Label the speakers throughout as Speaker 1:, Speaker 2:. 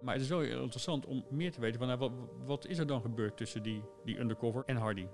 Speaker 1: Maar het is wel heel interessant om meer te weten van nou, wat, is er dan gebeurd tussen die, die undercover en Hardy?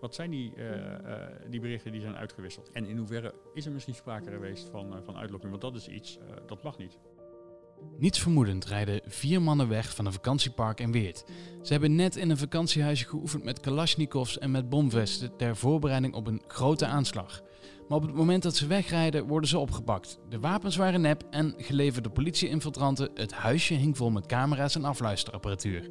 Speaker 1: Wat zijn die, uh, uh, die berichten die zijn uitgewisseld? En in hoeverre is er misschien sprake geweest van, uh, van uitlokking? Want dat is iets, dat mag niet.
Speaker 2: Niets vermoedend rijden vier mannen weg van een vakantiepark in Weert. Ze hebben net in een vakantiehuisje geoefend met kalasjnikovs en met bomvesten ter voorbereiding op een grote aanslag. Maar op het moment dat ze wegrijden worden ze opgepakt. De wapens waren nep en geleverde politie-infiltranten. Het huisje hing vol met camera's en afluisterapparatuur.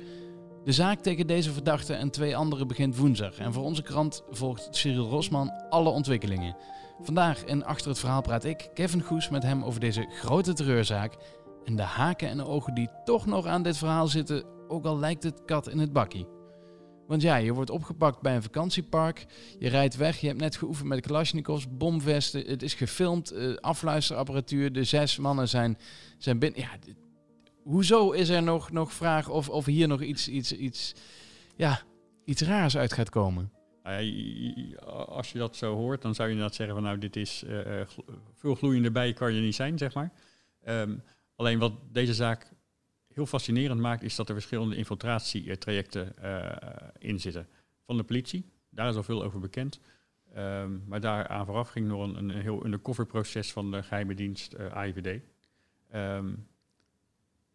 Speaker 2: De zaak tegen deze verdachte en twee anderen begint woensdag en voor onze krant volgt Cyril Rosman alle ontwikkelingen. Vandaag in Achter het Verhaal praat ik, Kevin Goes, met hem over deze grote terreurzaak en de haken en ogen die toch nog aan dit verhaal zitten, ook al lijkt het kat in het bakkie. Want ja, je wordt opgepakt bij een vakantiepark, je rijdt weg, je hebt net geoefend met Kalashnikovs, bomvesten, het is gefilmd, uh, afluisterapparatuur, de zes mannen zijn, zijn binnen. Ja, hoezo is er nog, nog vraag of, of hier nog iets, iets, iets, ja, iets raars uit gaat komen?
Speaker 1: Nou als je dat zo hoort, dan zou je inderdaad zeggen van nou, dit is uh, veel gloeiende bij kan je niet zijn, zeg maar. Um, alleen wat deze zaak heel fascinerend maakt, is dat er verschillende infiltratietrajecten uh, in zitten. Van de politie, daar is al veel over bekend. Um, maar daaraan vooraf ging nog een, een heel undercover proces van de geheime dienst uh, AIVD. Um, ehm,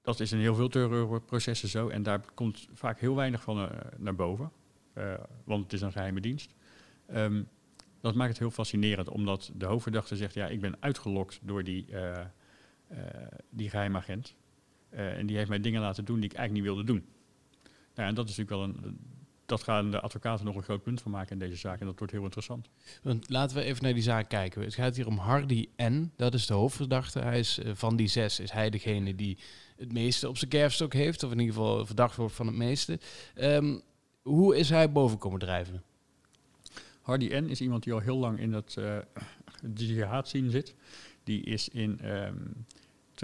Speaker 1: dat is in heel veel terreurprocessen zo en daar komt vaak heel weinig van uh, naar boven, want het is een geheime dienst. Um, dat maakt het heel fascinerend, omdat de hoofdverdachte zegt, ja, ik ben uitgelokt door die, die geheimagent. En die heeft mij dingen laten doen die ik eigenlijk niet wilde doen. Nou, en dat is natuurlijk wel een, dat gaan de advocaten nog een groot punt van maken in deze zaak. En dat wordt heel interessant.
Speaker 2: Want laten we even naar die zaak kijken. Het gaat hier om Hardy N. Dat is de hoofdverdachte. Hij is van die zes is hij degene die het meeste op zijn kerfstok heeft. Of in ieder geval verdacht wordt van het meeste. Um, hoe is hij boven komen drijven?
Speaker 1: Hardy N. is iemand die al heel lang in dat uh, jihad zien zit. Die is in um,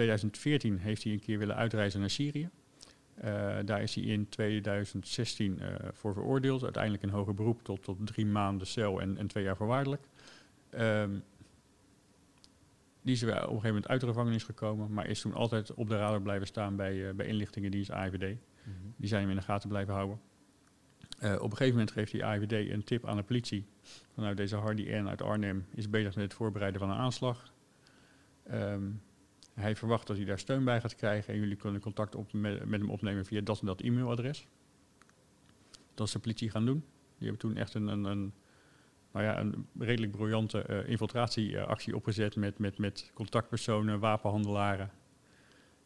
Speaker 1: 2014 heeft hij een keer willen uitreizen naar Syrië. Uh, daar is hij in 2016 uh, voor veroordeeld. Uiteindelijk een hoger beroep tot, tot drie maanden cel en, en twee jaar voorwaardelijk. Um, die is op een gegeven moment uit de gevangenis gekomen, maar is toen altijd op de radar blijven staan bij, uh, bij inlichtingendienst AIVD. Mm -hmm. Die zijn hem in de gaten blijven houden. Uh, op een gegeven moment geeft die AIVD een tip aan de politie. Vanuit deze Hardy N uit Arnhem is bezig met het voorbereiden van een aanslag. Um, hij verwacht dat hij daar steun bij gaat krijgen en jullie kunnen contact op met, hem opnemen via dat en dat e-mailadres. Dat is de politie gaan doen. Die hebben toen echt een, een, een nou ja, een redelijk briljante uh, infiltratieactie opgezet met, met, met contactpersonen, wapenhandelaren.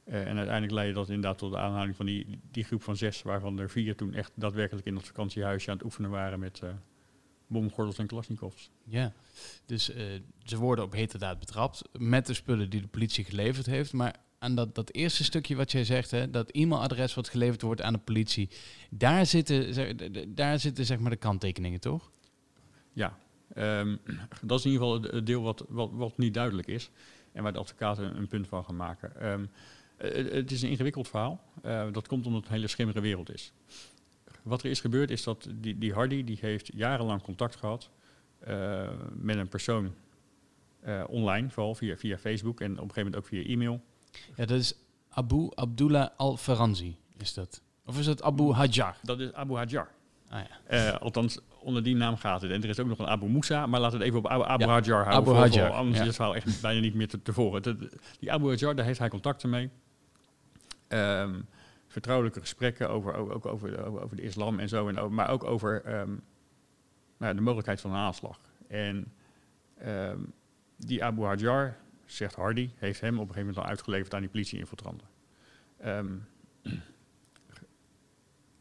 Speaker 1: Uh, en uiteindelijk leidde dat inderdaad tot de aanhouding van die, die groep van zes, waarvan er vier toen echt daadwerkelijk in dat vakantiehuisje aan het oefenen waren met uh, bomgordels en klasnikovs.
Speaker 2: Ja, dus ze worden op heterdaad betrapt met de spullen die de politie geleverd heeft. Maar aan dat, dat eerste stukje wat jij zegt, hè, dat e-mailadres wat geleverd wordt aan de politie, daar zitten, daar zitten zeg maar de kanttekeningen, toch?
Speaker 1: Ja, um, dat is in ieder geval het deel wat, wat, wat niet duidelijk is en waar de advocaten een punt van gaan maken. Um, het, het is een ingewikkeld verhaal. Uh, dat komt omdat het een hele schimmere wereld is. Wat er is gebeurd is dat die, die Hardy die heeft jarenlang contact gehad uh, met een persoon uh, online, vooral via, via Facebook en op een gegeven moment ook via e-mail.
Speaker 2: Ja, dat is Abu Abdullah al-Faranzi, is dat? Of is dat Abu Hajar?
Speaker 1: Dat is Abu Hajar. Ah, ja. uh, althans, onder die naam gaat het. En er is ook nog een Abu Musa, maar laten we het even op Abu, Abu ja, Hajar houden.
Speaker 2: Abu Hajar.
Speaker 1: Anders ja. is het verhaal echt bijna niet meer te, te die Abu Hajar, daar heeft hij contacten mee. Um, vertrouwelijke gesprekken over, ook over, over, over de islam en zo. En over, maar ook over um, nou, de mogelijkheid van een aanslag. En um, die Abu Hajar, zegt Hardy, heeft hem op een gegeven moment al uitgeleverd aan die politie-infiltranten. Um,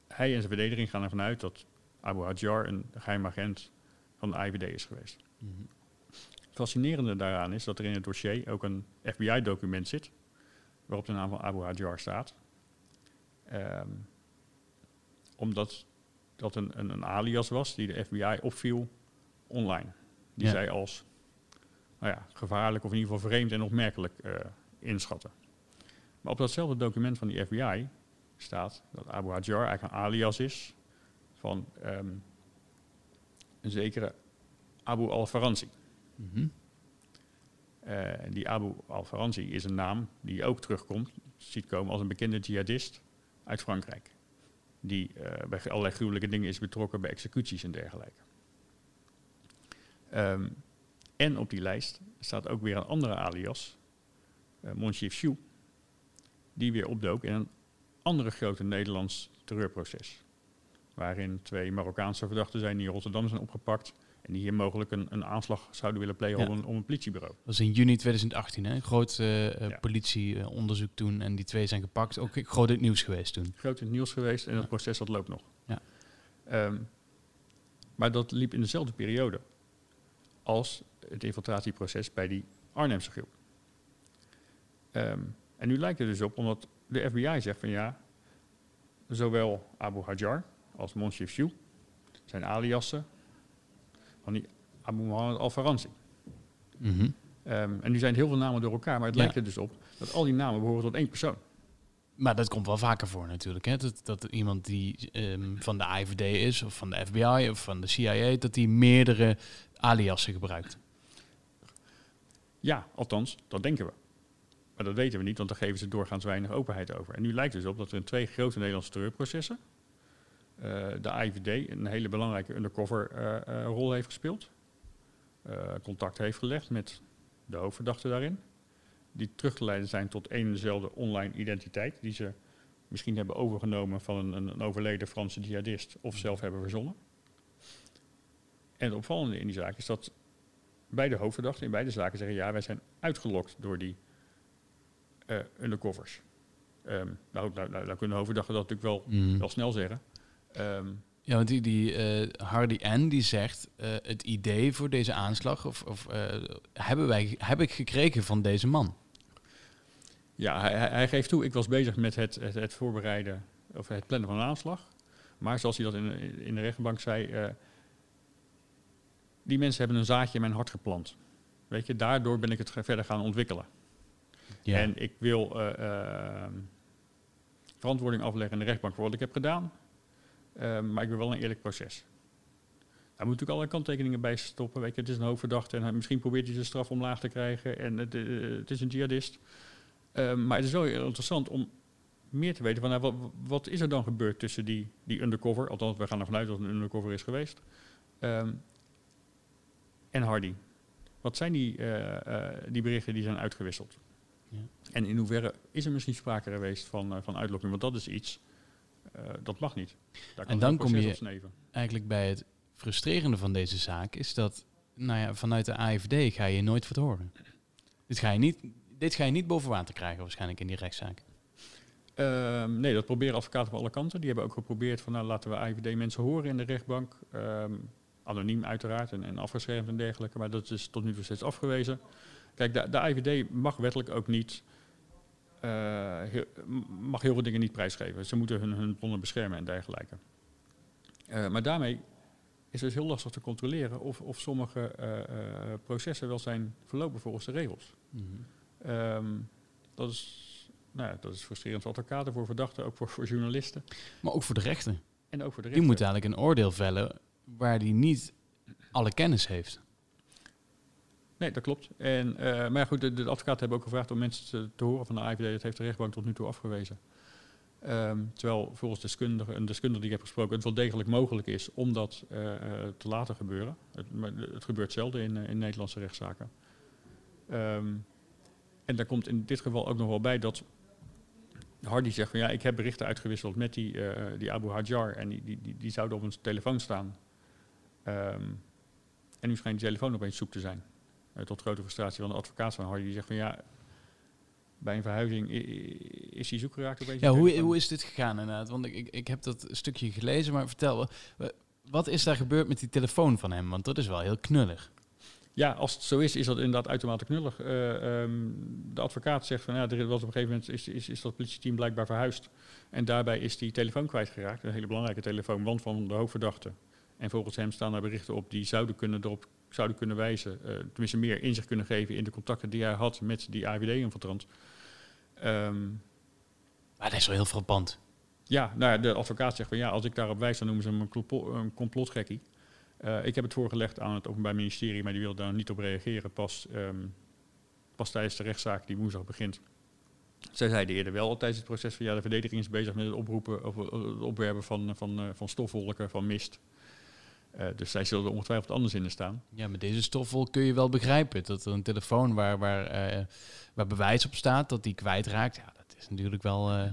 Speaker 1: hij en zijn verdediging gaan ervan uit dat Abu Hajar een geheim agent van de IVD is geweest. Mm -hmm. Het fascinerende daaraan is dat er in het dossier ook een FBI-document zit, waarop de naam van Abu Hajar staat. Um, omdat dat een, een, een, alias was die de FBI opviel online. Die ja. zij als nou ja, gevaarlijk of in ieder geval vreemd en opmerkelijk uh, inschatten. Maar op datzelfde document van die FBI staat dat Abu Hajar eigenlijk een alias is van um, een zekere Abu al-Faransi. Mm -hmm. Uh, die Abu al-Faranzi is een naam die ook terugkomt, ziet komen als een bekende jihadist uit Frankrijk. Die uh, bij allerlei gruwelijke dingen is betrokken bij executies en dergelijke. Um, en op die lijst staat ook weer een andere alias, uh, Monchief Chou, die weer opdook in een andere grote Nederlands terreurproces. Waarin twee Marokkaanse verdachten zijn die in Rotterdam zijn opgepakt. En die hier mogelijk een, een aanslag zouden willen plegen ja. om, een, om een politiebureau.
Speaker 2: Dat was in juni 2018, hè? Een groot uh, ja. politieonderzoek toen. En die twee zijn gepakt. Ook groot in het nieuws geweest toen.
Speaker 1: Groot in het nieuws geweest en het proces dat loopt nog.
Speaker 2: Ja.
Speaker 1: Ehm, maar dat liep in dezelfde periode als het infiltratieproces bij die Arnhemse groep. Ehm, en nu lijkt het dus op, omdat de FBI zegt van ja, zowel Abu Hajar als Monchief Chou zijn aliassen van die Abu Muhammad al-Faranzi.
Speaker 2: Mhm.
Speaker 1: Ehm, en nu zijn heel veel namen door elkaar, maar het
Speaker 2: Ja.
Speaker 1: lijkt er dus op dat al die namen behoren tot één persoon.
Speaker 2: Maar dat komt wel vaker voor natuurlijk. Hè? Dat, dat iemand die ehm, van de IVD is, of van de FBI, of van de CIA, dat die meerdere aliassen gebruikt.
Speaker 1: Ja, althans, dat denken we. Maar dat weten we niet, want daar geven ze doorgaans weinig openheid over. En nu lijkt het dus op dat er in twee grote Nederlandse terreurprocessen de IVD een hele belangrijke undercover eh, eh, rol heeft gespeeld. Eh, contact heeft gelegd met de hoofdverdachten daarin. Die terug te leiden zijn tot één en dezelfde online identiteit. Die ze misschien hebben overgenomen van een, een, een overleden Franse jihadist of zelf hebben verzonnen. En het opvallende in die zaak is dat beide hoofdverdachten in beide zaken zeggen: ja, wij zijn uitgelokt door die eh, undercovers. Ehm, nou, nou, nou, nou kunnen de hoofdverdachten dat natuurlijk wel,
Speaker 2: Mhm.
Speaker 1: wel snel zeggen. Ehm,
Speaker 2: Ja, want die, die eh, Hardy N die zegt eh, het idee voor deze aanslag of, of eh, hebben wij heb ik gekregen van deze man.
Speaker 1: ja, hij, hij- geeft toe: ik was bezig met het, het, het voorbereiden of het plannen van een aanslag. Maar zoals hij dat in, in de rechtbank zei, die mensen hebben een zaadje in mijn hart geplant. Weet je, daardoor ben ik het verder gaan ontwikkelen.
Speaker 2: Ja.
Speaker 1: En ik wil verantwoording afleggen in de rechtbank voor wat ik heb gedaan. Ehm, maar ik wil wel een eerlijk proces. Daar moet natuurlijk allerlei kanttekeningen bij stoppen. Weet je, het is een hoofdverdachte en hij, misschien probeert hij zijn straf omlaag te krijgen. En het, eh, het is een jihadist. Ehm, maar het is wel heel interessant om meer te weten van nou, wat, wat is er dan gebeurd tussen die, die undercover. Althans, we gaan ervan uit dat het een undercover is geweest. ehm, en Hardy. Wat zijn die, eh, eh, die berichten die zijn uitgewisseld?
Speaker 2: Ja.
Speaker 1: En in hoeverre is er misschien sprake geweest van, eh, van uitlokking? Want dat is iets, dat mag niet. Daar kan
Speaker 2: En dan kom je-. Eigenlijk bij het frustrerende van deze zaak is dat nou ja, vanuit de AFD ga je nooit wat horen. Dit ga je niet, dit ga je niet boven water krijgen waarschijnlijk in die rechtszaak.
Speaker 1: Ehm, nee, dat proberen advocaten van alle kanten. Die hebben ook geprobeerd van nou laten we AIVD mensen horen in de rechtbank. Ehm, anoniem uiteraard en, en afgeschermd en dergelijke. Maar dat is tot nu toe steeds afgewezen. Kijk, de, de mag wettelijk ook niet, eh, heel, mag heel veel dingen niet prijsgeven. Ze moeten hun, hun bronnen beschermen en dergelijke. Eh, maar daarmee is het dus heel lastig te controleren of, of sommige eh, eh, processen wel zijn verlopen volgens de regels. Ehm, dat, is, nou ja, dat is frustrerend voor advocaten, voor verdachten, ook voor, voor journalisten.
Speaker 2: Maar ook voor de rechter.
Speaker 1: En ook voor de
Speaker 2: Die moet eigenlijk een oordeel vellen waar die niet alle kennis heeft.
Speaker 1: Nee, dat klopt. En, eh, maar goed, de, de advocaten hebben ook gevraagd om mensen te, horen van de AIVD. Dat heeft de rechtbank tot nu toe afgewezen. Ehm, terwijl volgens deskundige, een deskundige die ik heb gesproken het wel degelijk mogelijk is om dat eh, eh, te laten gebeuren. Het, maar het gebeurt zelden in, in Nederlandse rechtszaken. Ehm, en daar komt in dit geval ook nog wel bij dat Hardy zegt van ja, ik heb berichten uitgewisseld met die, die Abu Hajar en die, die, die, die zouden op een telefoon staan. Ehm, en nu schijnt die telefoon opeens zoek te zijn. Eh, tot grote frustratie van de advocaat van Hardy. Die zegt van ja, bij een verhuizing is hij zoek geraakt opeens.
Speaker 2: Ja,
Speaker 1: die
Speaker 2: hoe, hoe is dit gegaan inderdaad? Want ik, ik, heb dat stukje gelezen, maar vertel, wa- wat is daar gebeurd met die telefoon van hem? Want dat is wel heel knullig.
Speaker 1: Ja, als het zo is, is dat inderdaad uitermate knullig. Eh, ehm, de advocaat zegt van ja, er was op een gegeven moment is, is, is dat politieteam blijkbaar verhuisd. En daarbij is die telefoon kwijtgeraakt. Een hele belangrijke telefoon, want van de hoofdverdachte. En volgens hem staan er berichten op die zouden kunnen, erop zouden kunnen wijzen, eh, tenminste meer inzicht kunnen geven in de contacten die hij had met die AVD-infiltrant. Ehm
Speaker 2: Maar dat is wel heel frappant.
Speaker 1: ja, nou ja, de advocaat zegt van ja, als ik daarop wijs, dan noemen ze hem een, een complotgekkie. Eh, ik heb het voorgelegd aan het Openbaar Ministerie, maar die wil daar niet op reageren. Pas ehm, pas tijdens de rechtszaak die woensdag begint. Zij zeiden eerder wel al tijdens het proces van ja, de verdediging is bezig met het oproepen of het opwerpen van, van, van stofwolken, van mist. Uh, dus zij zullen er ongetwijfeld anders in staan.
Speaker 2: Ja, met deze stofwolk kun je wel begrijpen dat er een telefoon waar, waar, uh, waar bewijs op staat, dat die kwijtraakt. Ja, dat is natuurlijk wel.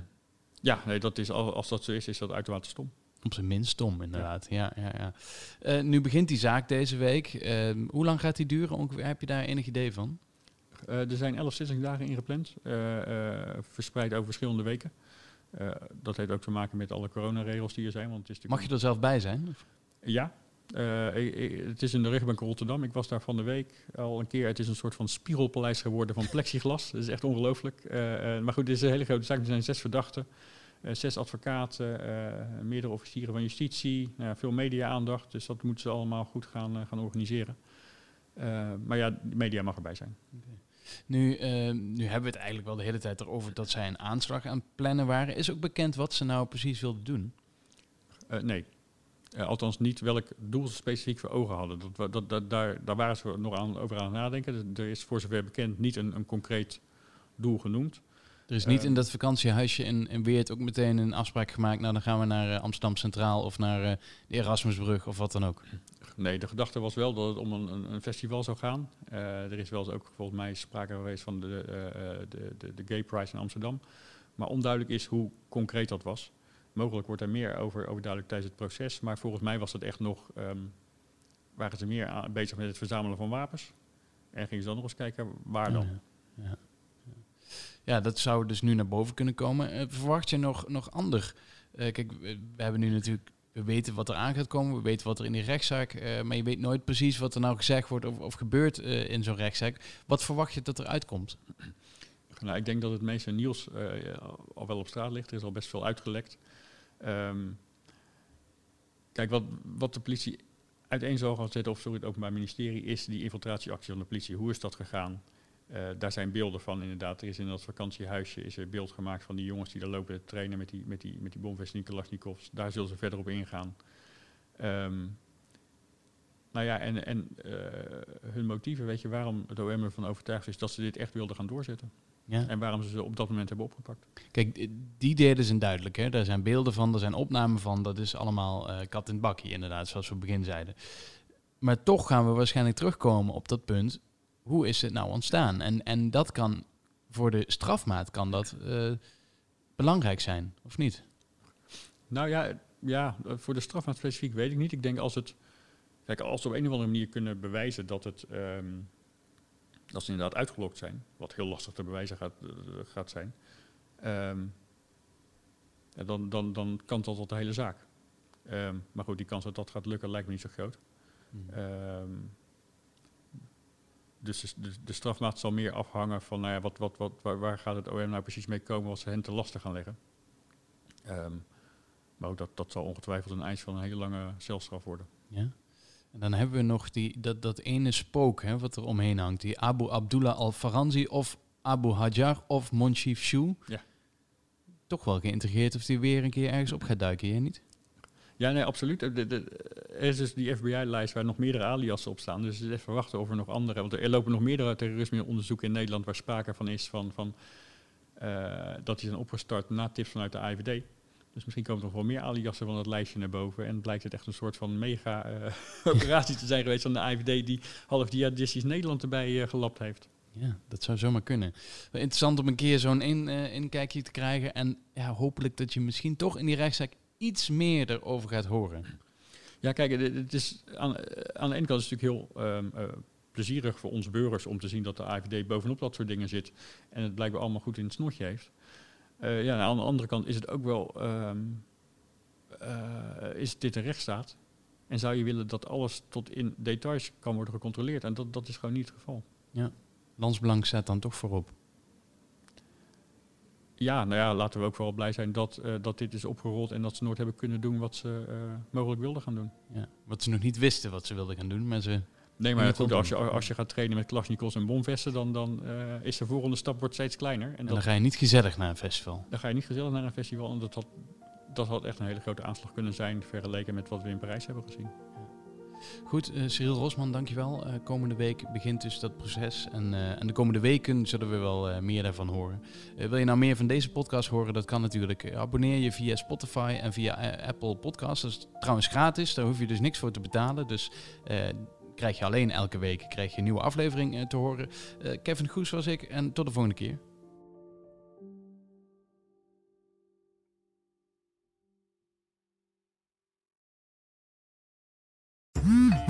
Speaker 1: Ja, nee, dat is, als dat zo is, is dat uitermate stom.
Speaker 2: Op zijn minst stom, inderdaad. Ja. Ja, ja, ja. nu begint die zaak deze week. Hoe lang gaat die duren ongeveer? Heb je daar enig idee van?
Speaker 1: er zijn 11 zittingsdagen ingepland, verspreid over verschillende weken. dat heeft ook te maken met alle coronaregels die er zijn. Want het is
Speaker 2: Mag je er zelf bij zijn?
Speaker 1: Ja, uh, het is in de rechtbank Rotterdam. Ik was daar van de week al een keer. Het is een soort van spiegelpaleis geworden van plexiglas. dat is echt ongelooflijk. Uh, maar goed, dit is een hele grote zaak. Er zijn zes verdachten, zes advocaten, meerdere officieren van justitie, nou veel media-aandacht. Dus dat moeten ze allemaal goed gaan, gaan organiseren. maar ja, de media mag erbij zijn. Okay.
Speaker 2: Nu, nu hebben we het eigenlijk wel de hele tijd erover dat zij een aanslag aan het plannen waren. Is ook bekend wat ze nou precies wilden doen?
Speaker 1: nee. Uh, althans niet welk doel ze specifiek voor ogen hadden. Dat, dat, dat, daar, daar waren ze nog aan, over aan het nadenken. Dus er is voor zover bekend niet een, een concreet doel genoemd.
Speaker 2: Er is niet uh, in dat vakantiehuisje in, in Weert ook meteen een afspraak gemaakt... nou dan gaan we naar uh, Amsterdam Centraal of naar de Erasmusbrug of wat dan ook.
Speaker 1: Nee, de gedachte was wel dat het om een, een festival zou gaan. er is wel eens ook volgens mij sprake geweest van de, de, de, de Gay Prize in Amsterdam. Maar onduidelijk is hoe concreet dat was. Mogelijk wordt er meer over, over duidelijk tijdens het proces. Maar volgens mij was het echt nog. Um, waren ze meer aan, bezig met het verzamelen van wapens. En gingen ze dan nog eens kijken waar dan.
Speaker 2: Ja, ja. ja dat zou dus nu naar boven kunnen komen. Uh, verwacht je nog, nog ander? Uh, kijk, we, we hebben nu natuurlijk we weten wat er aan gaat komen, we weten wat er in die rechtszaak, uh, maar je weet nooit precies wat er nou gezegd wordt of, of gebeurt uh, in zo'n rechtszaak. Wat verwacht je dat er uitkomt?
Speaker 1: Nou, ik denk dat het meeste nieuws uh, al wel op straat ligt. Er is al best veel uitgelekt. Um, kijk, wat, wat de politie uiteen zal gaan zetten, of sorry, het Openbaar Ministerie, is die infiltratieactie van de politie. Hoe is dat gegaan? Uh, daar zijn beelden van inderdaad. Er is in dat vakantiehuisje is er beeld gemaakt van die jongens die daar lopen te trainen met die, met die, met die Kalashnikovs. Daar zullen ze verder op ingaan. Um, nou ja, en, en uh, hun motieven, weet je, waarom het OM ervan overtuigd is dat ze dit echt wilden gaan doorzetten. Ja. En waarom ze ze op dat moment hebben opgepakt.
Speaker 2: Kijk, die deden zijn duidelijk. Hè? Daar zijn beelden van, er zijn opnamen van. Dat is allemaal uh, kat in het bakje, inderdaad, zoals we begin zeiden. Maar toch gaan we waarschijnlijk terugkomen op dat punt. Hoe is het nou ontstaan? En, en dat kan voor de strafmaat kan dat uh, belangrijk zijn, of niet?
Speaker 1: Nou ja, ja, voor de strafmaat specifiek weet ik niet. Ik denk als het. Kijk, als we op een of andere manier kunnen bewijzen dat het. Um, dat ze inderdaad uitgelokt zijn, wat heel lastig te bewijzen gaat, uh, gaat zijn, um, ja, dan, dan, dan kan dat tot de hele zaak. Um, maar goed, die kans dat dat gaat lukken lijkt me niet zo groot. Mm. Um, dus de, strafmaat zal meer afhangen van nou ja, wat, wat, wat, waar, waar, gaat het OM nou precies mee komen als ze hen te lastig gaan leggen. maar ook dat, dat zal ongetwijfeld een eis van een hele lange celstraf worden.
Speaker 2: Ja. En dan hebben we nog die, dat, dat ene spook hè, wat er omheen hangt. Die Abu Abdullah al-Faranzi of Abu Hajar of Monchif Shu. Ja. Toch wel geïntegreerd of die weer een keer ergens op gaat duiken, jij niet?
Speaker 1: Ja, nee, absoluut. er is dus die FBI-lijst waar nog meerdere aliasen op staan. Dus het is even wachten of er nog andere... Want er lopen nog meerdere terrorismeonderzoeken in Nederland... waar sprake van is van, van, uh, dat die zijn opgestart na tips vanuit de IVD. Dus misschien komen er nog wel meer aliassen van het lijstje naar boven. En blijkt het echt een soort van mega-operatie uh, te zijn geweest van de IVD... die half jihadistisch Nederland erbij uh, gelapt heeft.
Speaker 2: Ja, dat zou zomaar kunnen. Interessant om een keer zo'n in, uh, inkijkje te krijgen. En ja, hopelijk dat je misschien toch in die rechtszaak iets meer erover gaat horen.
Speaker 1: Ja, kijk, het is aan, aan de ene kant is het natuurlijk heel um, uh, plezierig voor onze burgers om te zien dat de AVD bovenop dat soort dingen zit en het blijkbaar allemaal goed in het snotje heeft. Uh, ja, aan de andere kant is het ook wel, um, uh, is dit een rechtsstaat? En zou je willen dat alles tot in details kan worden gecontroleerd? En dat, dat is gewoon niet het geval.
Speaker 2: Ja, landsbelang staat dan toch voorop.
Speaker 1: Ja, nou ja, laten we ook vooral blij zijn dat, uh, dat dit is opgerold en dat ze nooit hebben kunnen doen wat ze mogelijk wilden gaan doen.
Speaker 2: Ja, wat ze nog niet wisten wat ze wilden gaan doen, maar ze
Speaker 1: Nee, maar goed, als je, als je gaat trainen met Klasnikos en bomvesten, dan, dan uh, is de volgende stap wordt steeds kleiner. En,
Speaker 2: en dan ga je niet gezellig naar een festival.
Speaker 1: Dan ga je niet gezellig naar een festival. En dat had, dat had echt een hele grote aanslag kunnen zijn, vergeleken met wat we in Parijs hebben gezien.
Speaker 2: Goed, uh, Cyril Rosman, dankjewel. Uh, komende week begint dus dat proces. En, uh, en de komende weken zullen we wel meer daarvan horen. wil je nou meer van deze podcast horen? Dat kan natuurlijk. abonneer je via Spotify en via Apple Podcasts. Dat is trouwens gratis. Daar hoef je dus niks voor te betalen. Dus krijg je alleen elke week krijg je een nieuwe aflevering te horen. Kevin Goes was ik en tot de volgende keer.